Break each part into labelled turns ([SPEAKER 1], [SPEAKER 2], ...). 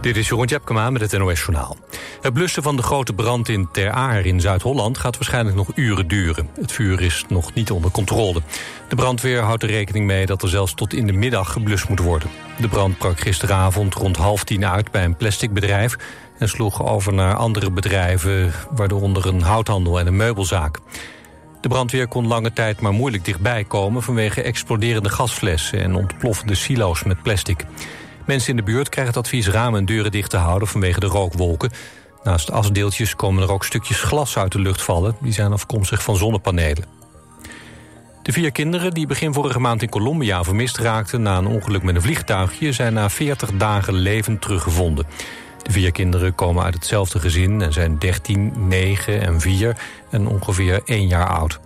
[SPEAKER 1] Dit is Jeroen Tjepkema met het NOS Journaal. Het blussen van de grote brand in Ter Aar in Zuid-Holland... gaat waarschijnlijk nog uren duren. Het vuur is nog niet onder controle. De brandweer houdt er rekening mee dat er zelfs tot in de middag geblust moet worden. De brand brak gisteravond rond half tien uit bij een plasticbedrijf... en sloeg over naar andere bedrijven, waaronder een houthandel en een meubelzaak. De brandweer kon lange tijd maar moeilijk dichtbij komen... vanwege exploderende gasflessen en ontploffende silo's met plastic. Mensen in de buurt krijgen het advies ramen en deuren dicht te houden vanwege de rookwolken. Naast asdeeltjes komen er ook stukjes glas uit de lucht vallen. Die zijn afkomstig van zonnepanelen. De vier kinderen die begin vorige maand in Colombia vermist raakten... na een ongeluk met een vliegtuigje... zijn na 40 dagen levend teruggevonden. De vier kinderen komen uit hetzelfde gezin... en zijn 13, 9 en 4 en ongeveer 1 jaar oud.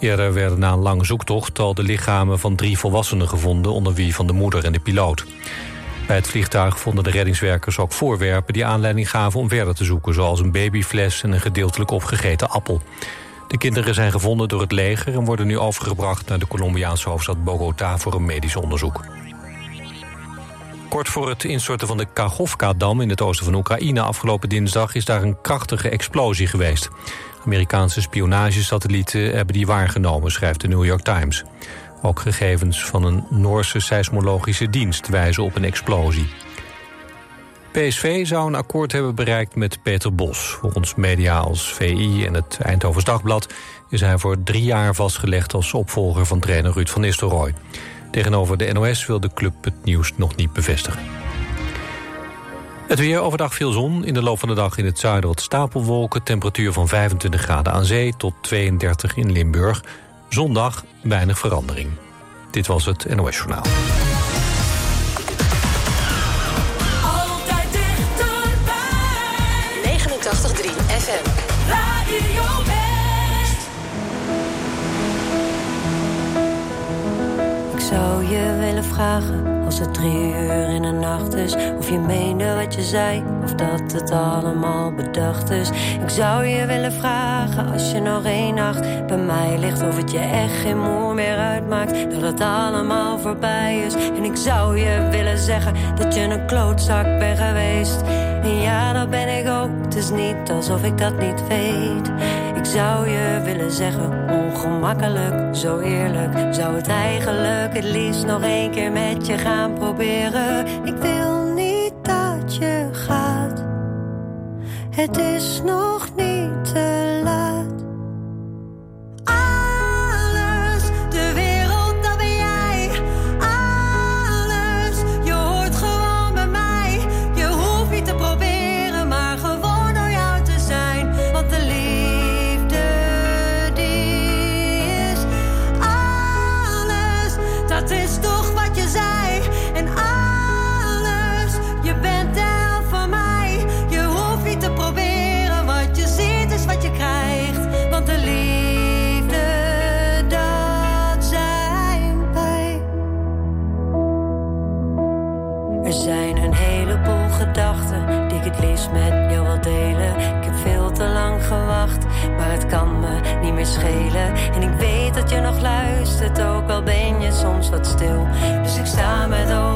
[SPEAKER 1] Eerder werden na een lange zoektocht al de lichamen van drie volwassenen gevonden... onder wie van de moeder en de piloot. Bij het vliegtuig vonden de reddingswerkers ook voorwerpen die aanleiding gaven om verder te zoeken, zoals een babyfles en een gedeeltelijk opgegeten appel. De kinderen zijn gevonden door het leger en worden nu overgebracht naar de Colombiaanse hoofdstad Bogota voor een medisch onderzoek. Kort voor het instorten van de Kachovka-dam in het oosten van Oekraïne afgelopen dinsdag is daar een krachtige explosie geweest. Amerikaanse spionagesatellieten hebben die waargenomen, schrijft de New York Times. Ook gegevens van een Noorse seismologische dienst wijzen op een explosie. PSV zou een akkoord hebben bereikt met Peter Bos. Volgens media als VI en het Eindhovens Dagblad... is hij voor drie jaar vastgelegd als opvolger van trainer Ruud van Nistelrooy. Tegenover de NOS wil de club het nieuws nog niet bevestigen. Het weer overdag veel zon. In de loop van de dag in het zuiden wat stapelwolken. Temperatuur van 25 graden aan zee tot 32 in Limburg. Zondag weinig verandering. Dit was het NOS Journaal.
[SPEAKER 2] Altijd dichterbij.
[SPEAKER 3] 89.3 FM.
[SPEAKER 2] Radio West.
[SPEAKER 4] Ik zou je willen vragen als het drie uur in de nacht is Of je meende wat je zei Of dat het allemaal bedacht is. Ik zou je willen vragen Als je nog één nacht bij mij ligt Of het je echt geen moer meer uitmaakt Dat het allemaal voorbij is. En ik zou je willen zeggen Dat je een klootzak bent geweest Ja, dat ben ik ook Het is niet alsof ik dat niet weet Ik zou je willen zeggen Ongemakkelijk, zo eerlijk Zou het eigenlijk het liefst nog één keer met je gaan proberen. Ik wil niet dat je gaat. Het is nog niet te En ik weet dat je nog luistert, ook al ben je soms wat stil. Dus ik sta met open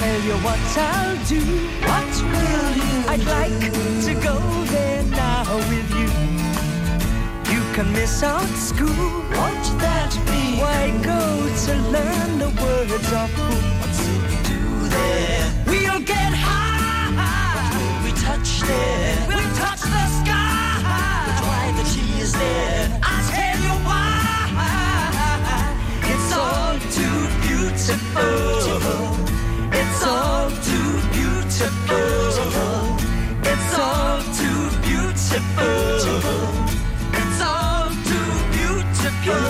[SPEAKER 2] tell you what I'll do. What will you I'd like to go there now with you. You can miss out school. Won't that be? Why go to learn the words of who? What will we do there? We'll get high. What will we touch there? We'll touch the sky. But why the tears there? I'll tell you why. It's all too beautiful. It's all too beautiful. It's all too beautiful. It's all too beautiful.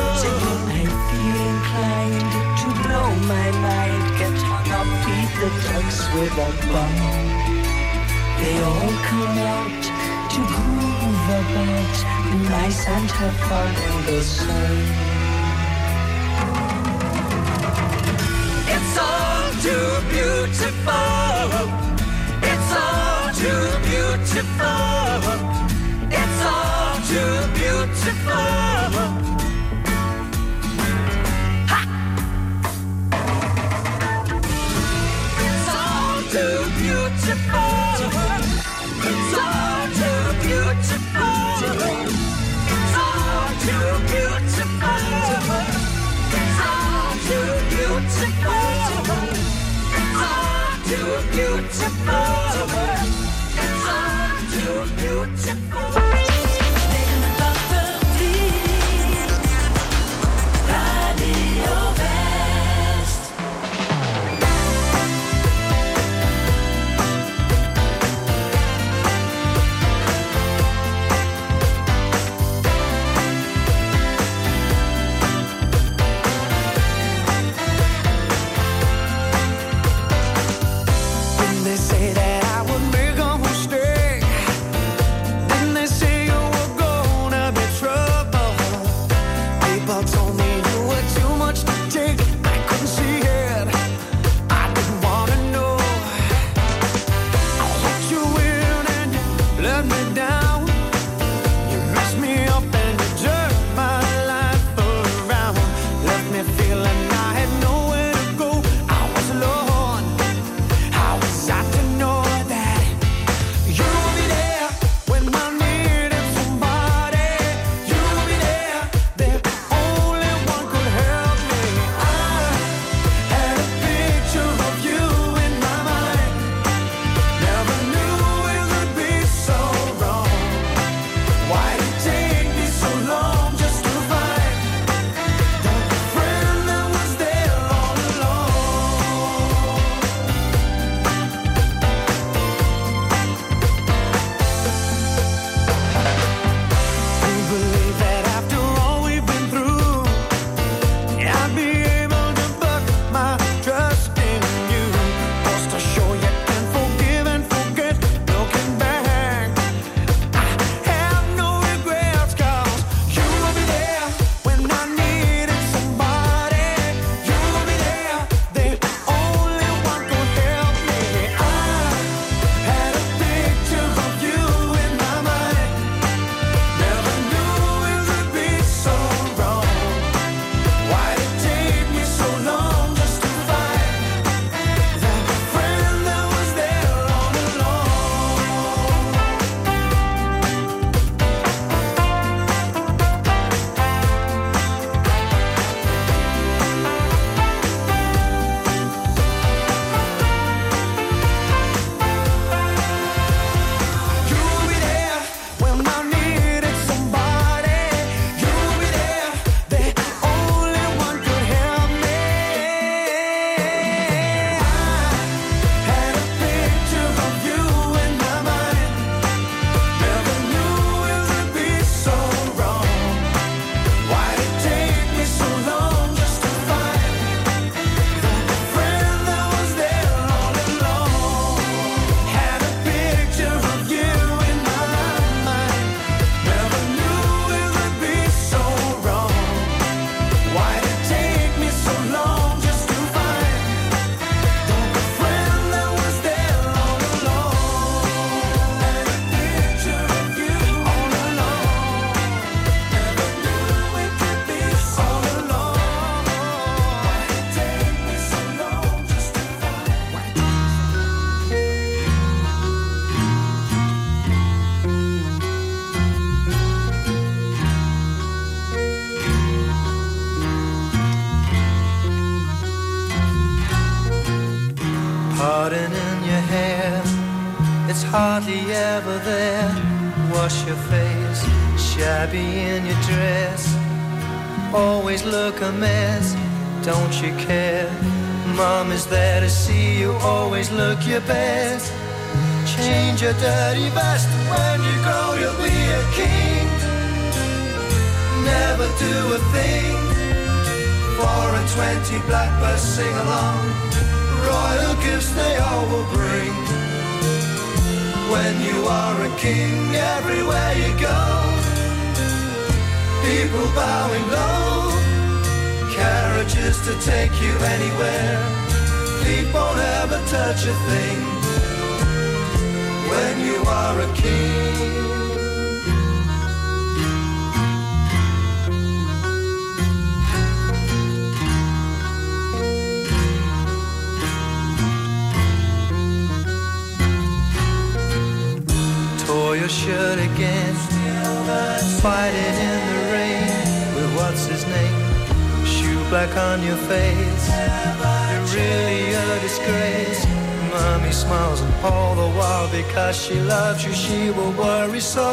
[SPEAKER 2] I feel inclined to blow my mind, get hung up, feed the ducks with a bun. They all come out to groove about, nice and have fun in the sun. Too beautiful. It's all too beautiful. It's all too beautiful. It's all too beautiful. Beautiful. It's all too beautiful.
[SPEAKER 5] Hardly ever there. Wash your face, shabby in your dress. Always look a mess, don't you care? Mom is there to see you, always look your best. Change your dirty vest when you grow, you'll be a king. Never do a thing. Four and twenty blackbirds sing along. Royal gifts they all will bring. When you are a king, everywhere you go, people bowing low. Carriages to take you anywhere. Feet won't ever touch a thing. When you are a king. Tore your shirt again. Fighting in the rain with what's his name? Shoe black on your face. You're really a disgrace. Mommy smiles and all the while because she loves you, she will worry so.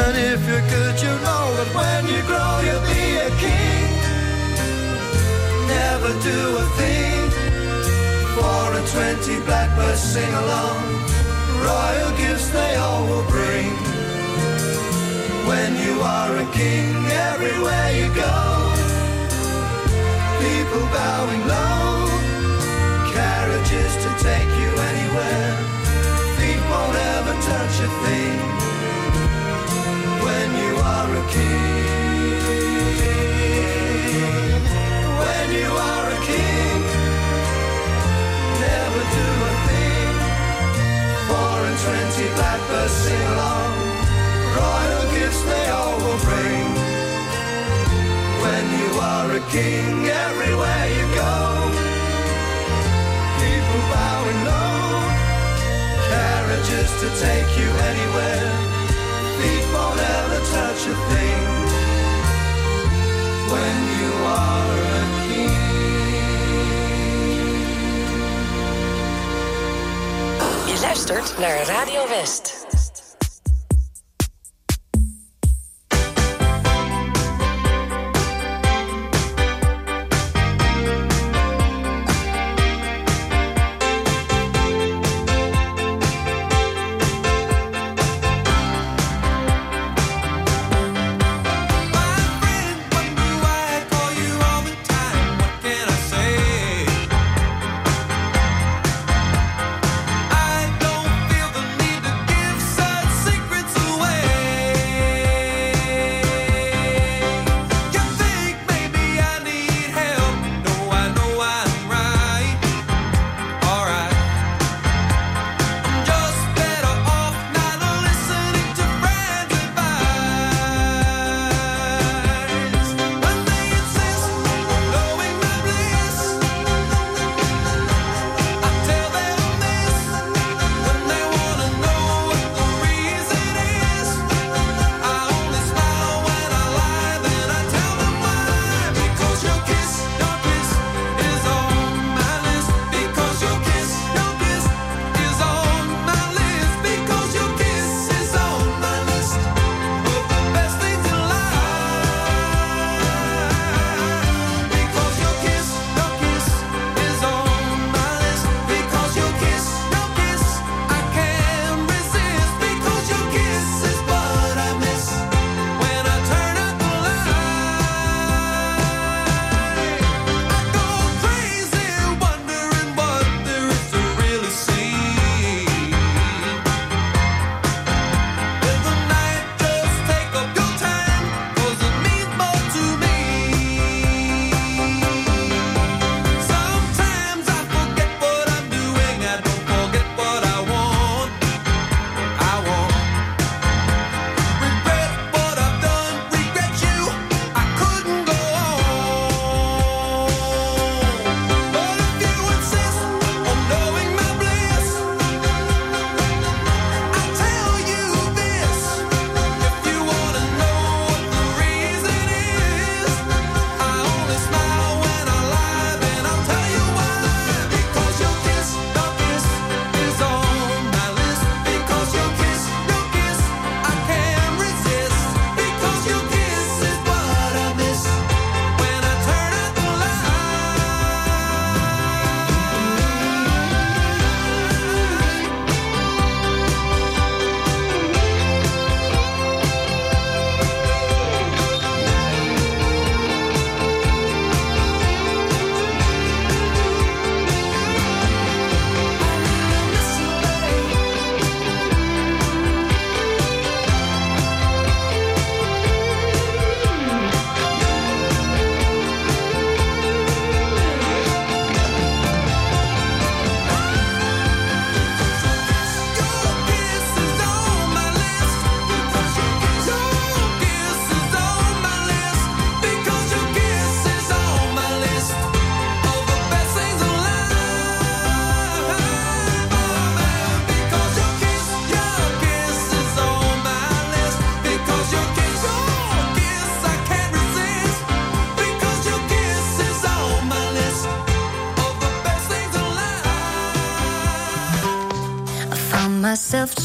[SPEAKER 5] And if you're good, you know that when you grow, you'll be a king. Never do a thing. Four and twenty blackbirds sing along royal gifts they all will bring. When you are a king, everywhere you go, people bowing low,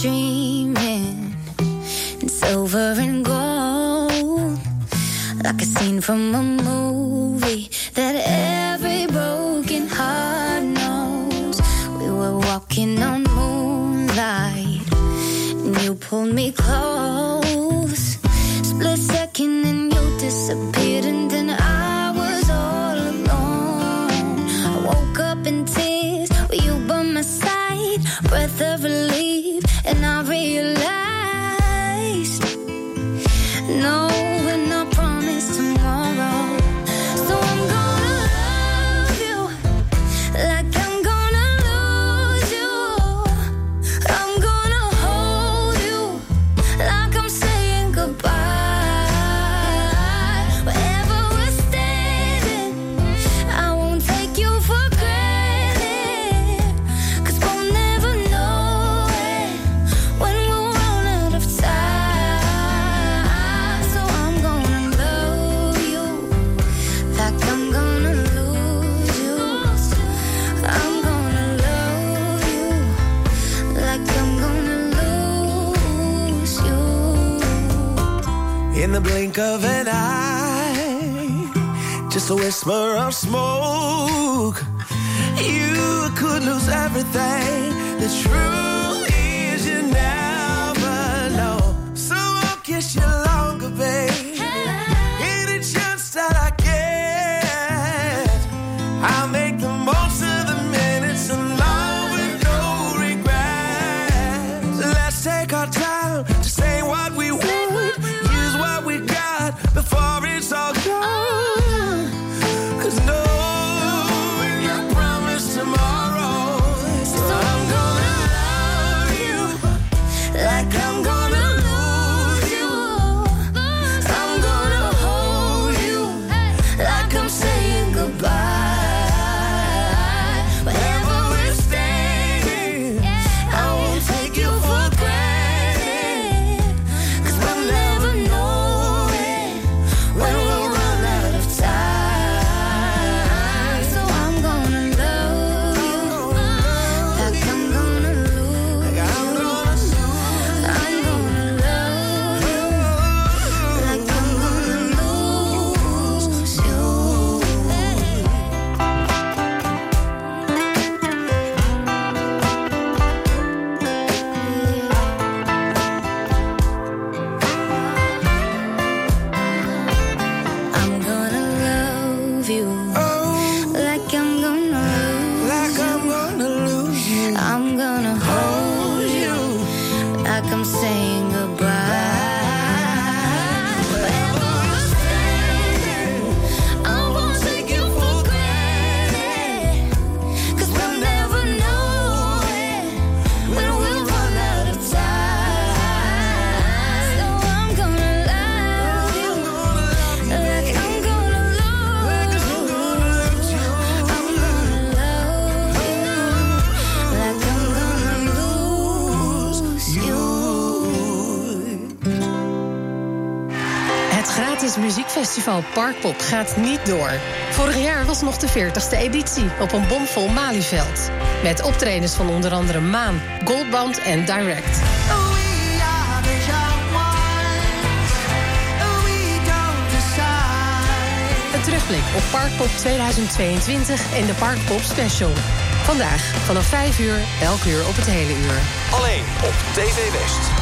[SPEAKER 3] dream. blink of an eye, just a whisper of smoke. You could lose everything. The truth. I'm
[SPEAKER 6] Parkpop gaat niet door. Vorig jaar was nog de 40e editie op een bomvol Malieveld. Met optredens van onder andere Maan, Goldband en Direct. Een terugblik op Parkpop 2022 en de Parkpop Special. Vandaag vanaf 5 uur, elk uur op het hele uur.
[SPEAKER 7] Alleen op TV West.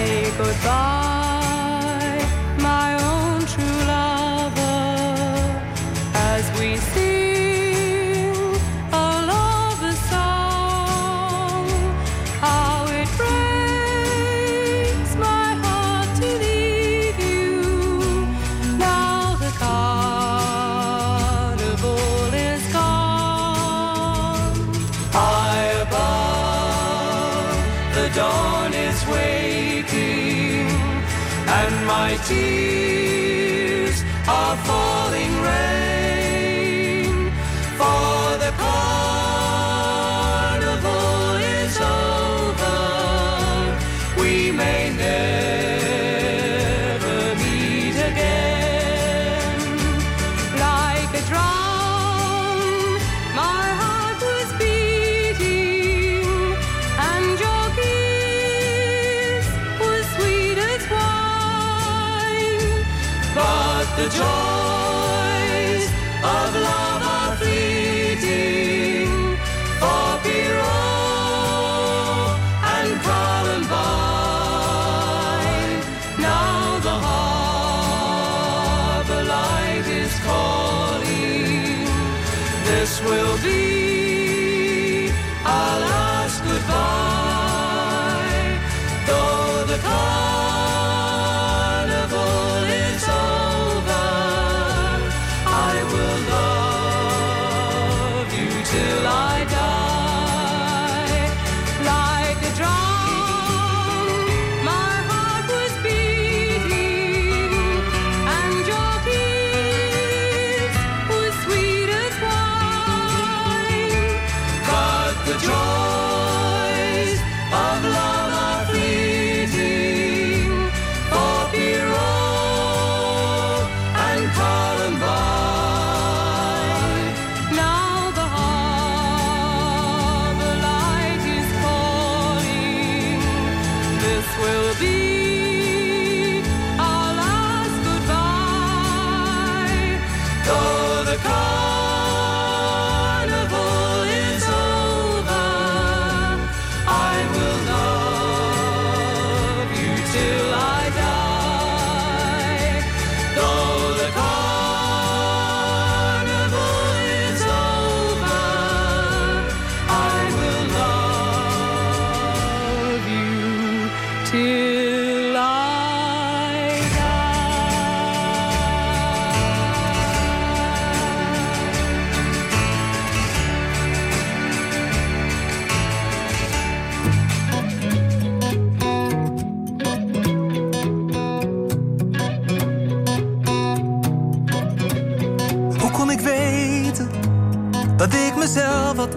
[SPEAKER 7] say goodbye. tears are falling.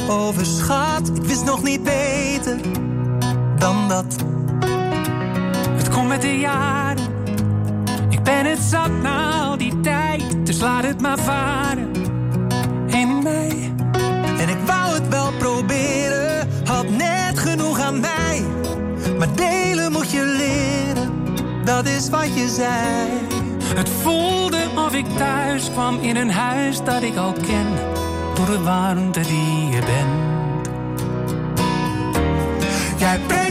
[SPEAKER 8] overschat. Ik wist nog niet beter dan dat.
[SPEAKER 9] Het komt met de jaren. Ik ben het zat na al die tijd. Dus laat het maar varen in mij.
[SPEAKER 8] En ik wou het wel proberen. Had net genoeg aan mij. Maar delen moet je leren. Dat is wat je zei.
[SPEAKER 9] Het voelde of ik thuis kwam in een huis dat ik al ken. Door de warmte die je bent.
[SPEAKER 8] Jij bent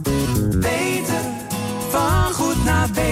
[SPEAKER 8] Beter, van goed naar beter.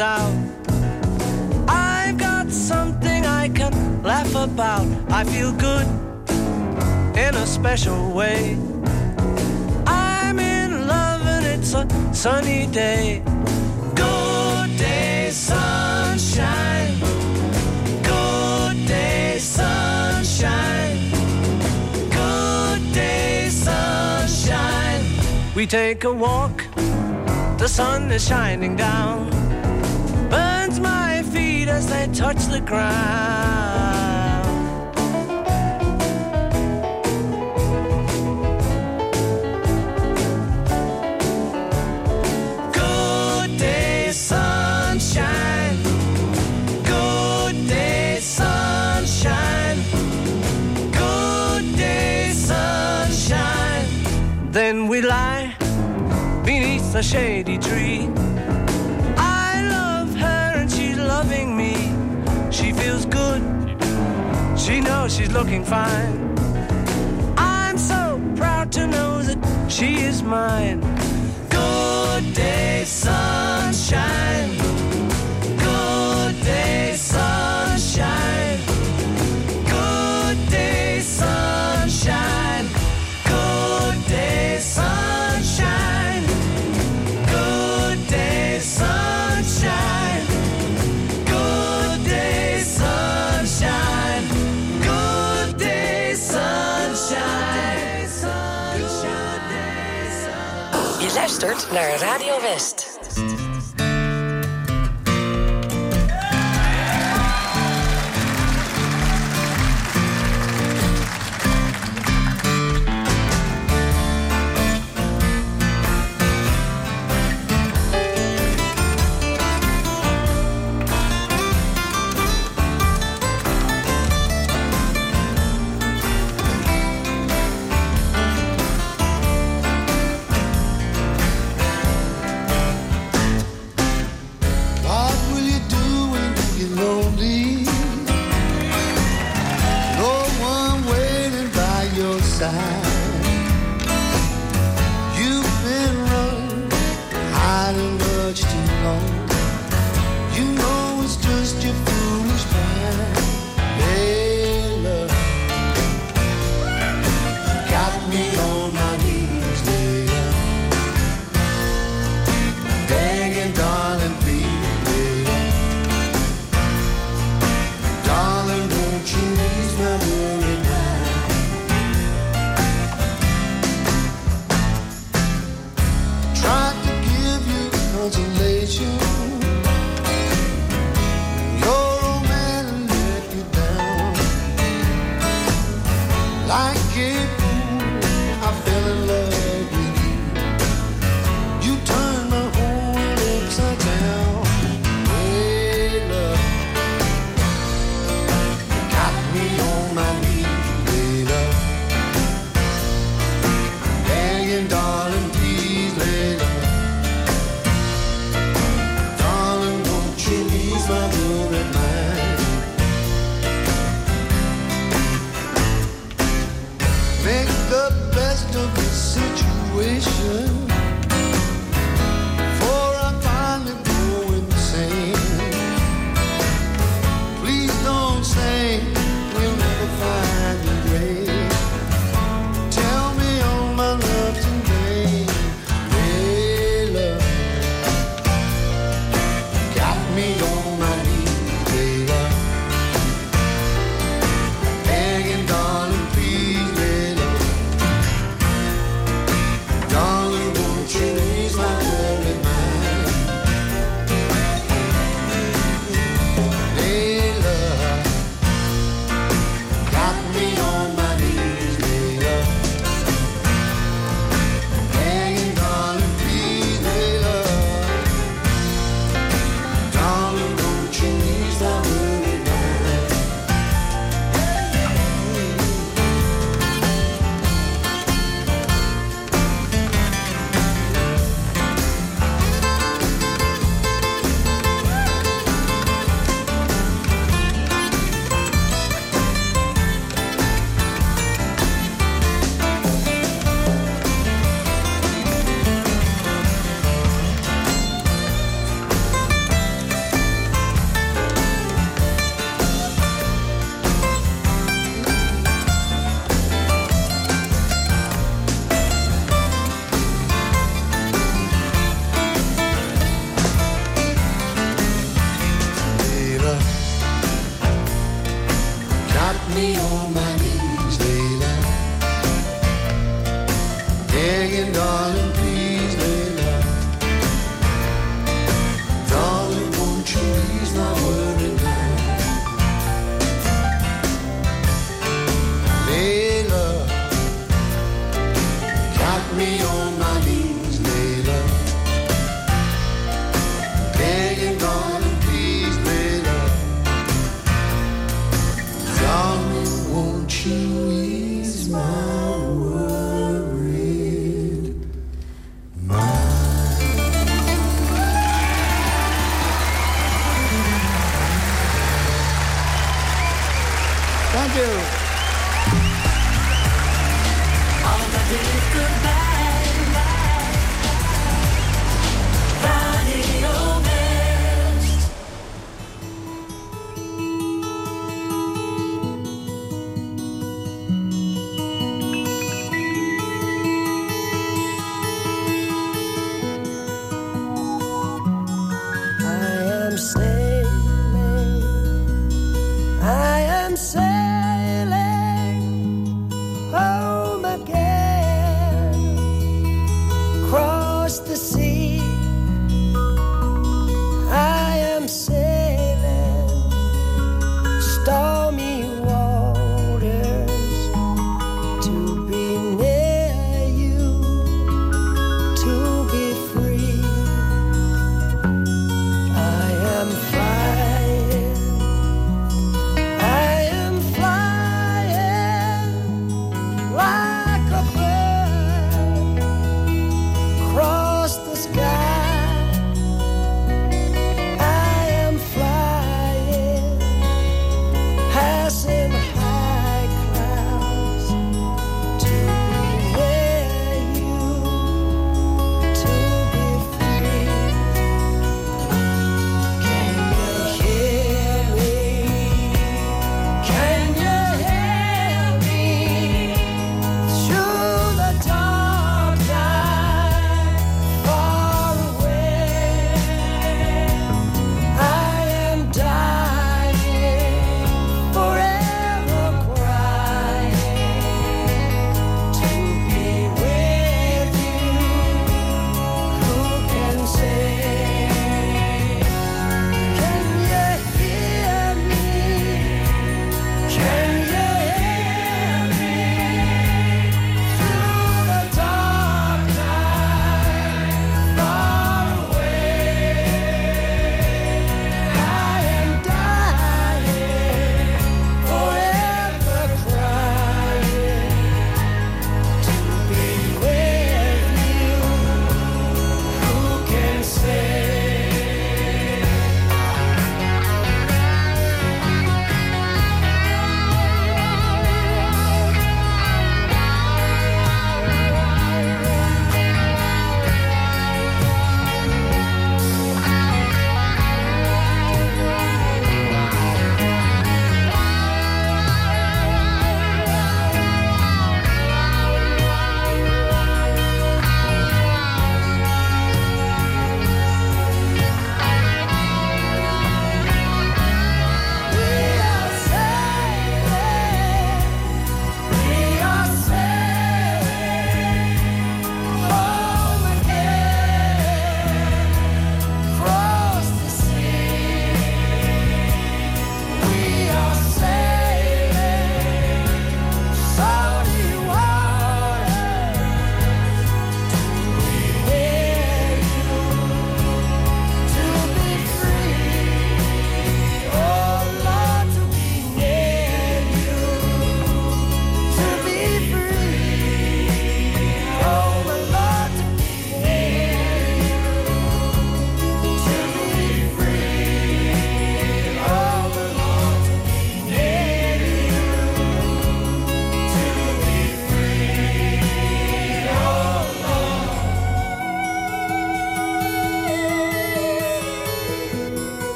[SPEAKER 10] out.
[SPEAKER 5] I've got something I can laugh about. I feel good in a special way. I'm in love and it's a sunny day. Good day, sunshine. Good day, sunshine. Good day, sunshine. We take a walk, the sun is shining down as they touch the ground. Good day, sunshine. Good day, sunshine. Good day, sunshine. Then we lie beneath a shady tree She knows she's looking fine. I'm so proud to know that she is mine. Good day, sunshine.
[SPEAKER 6] naar Radio West.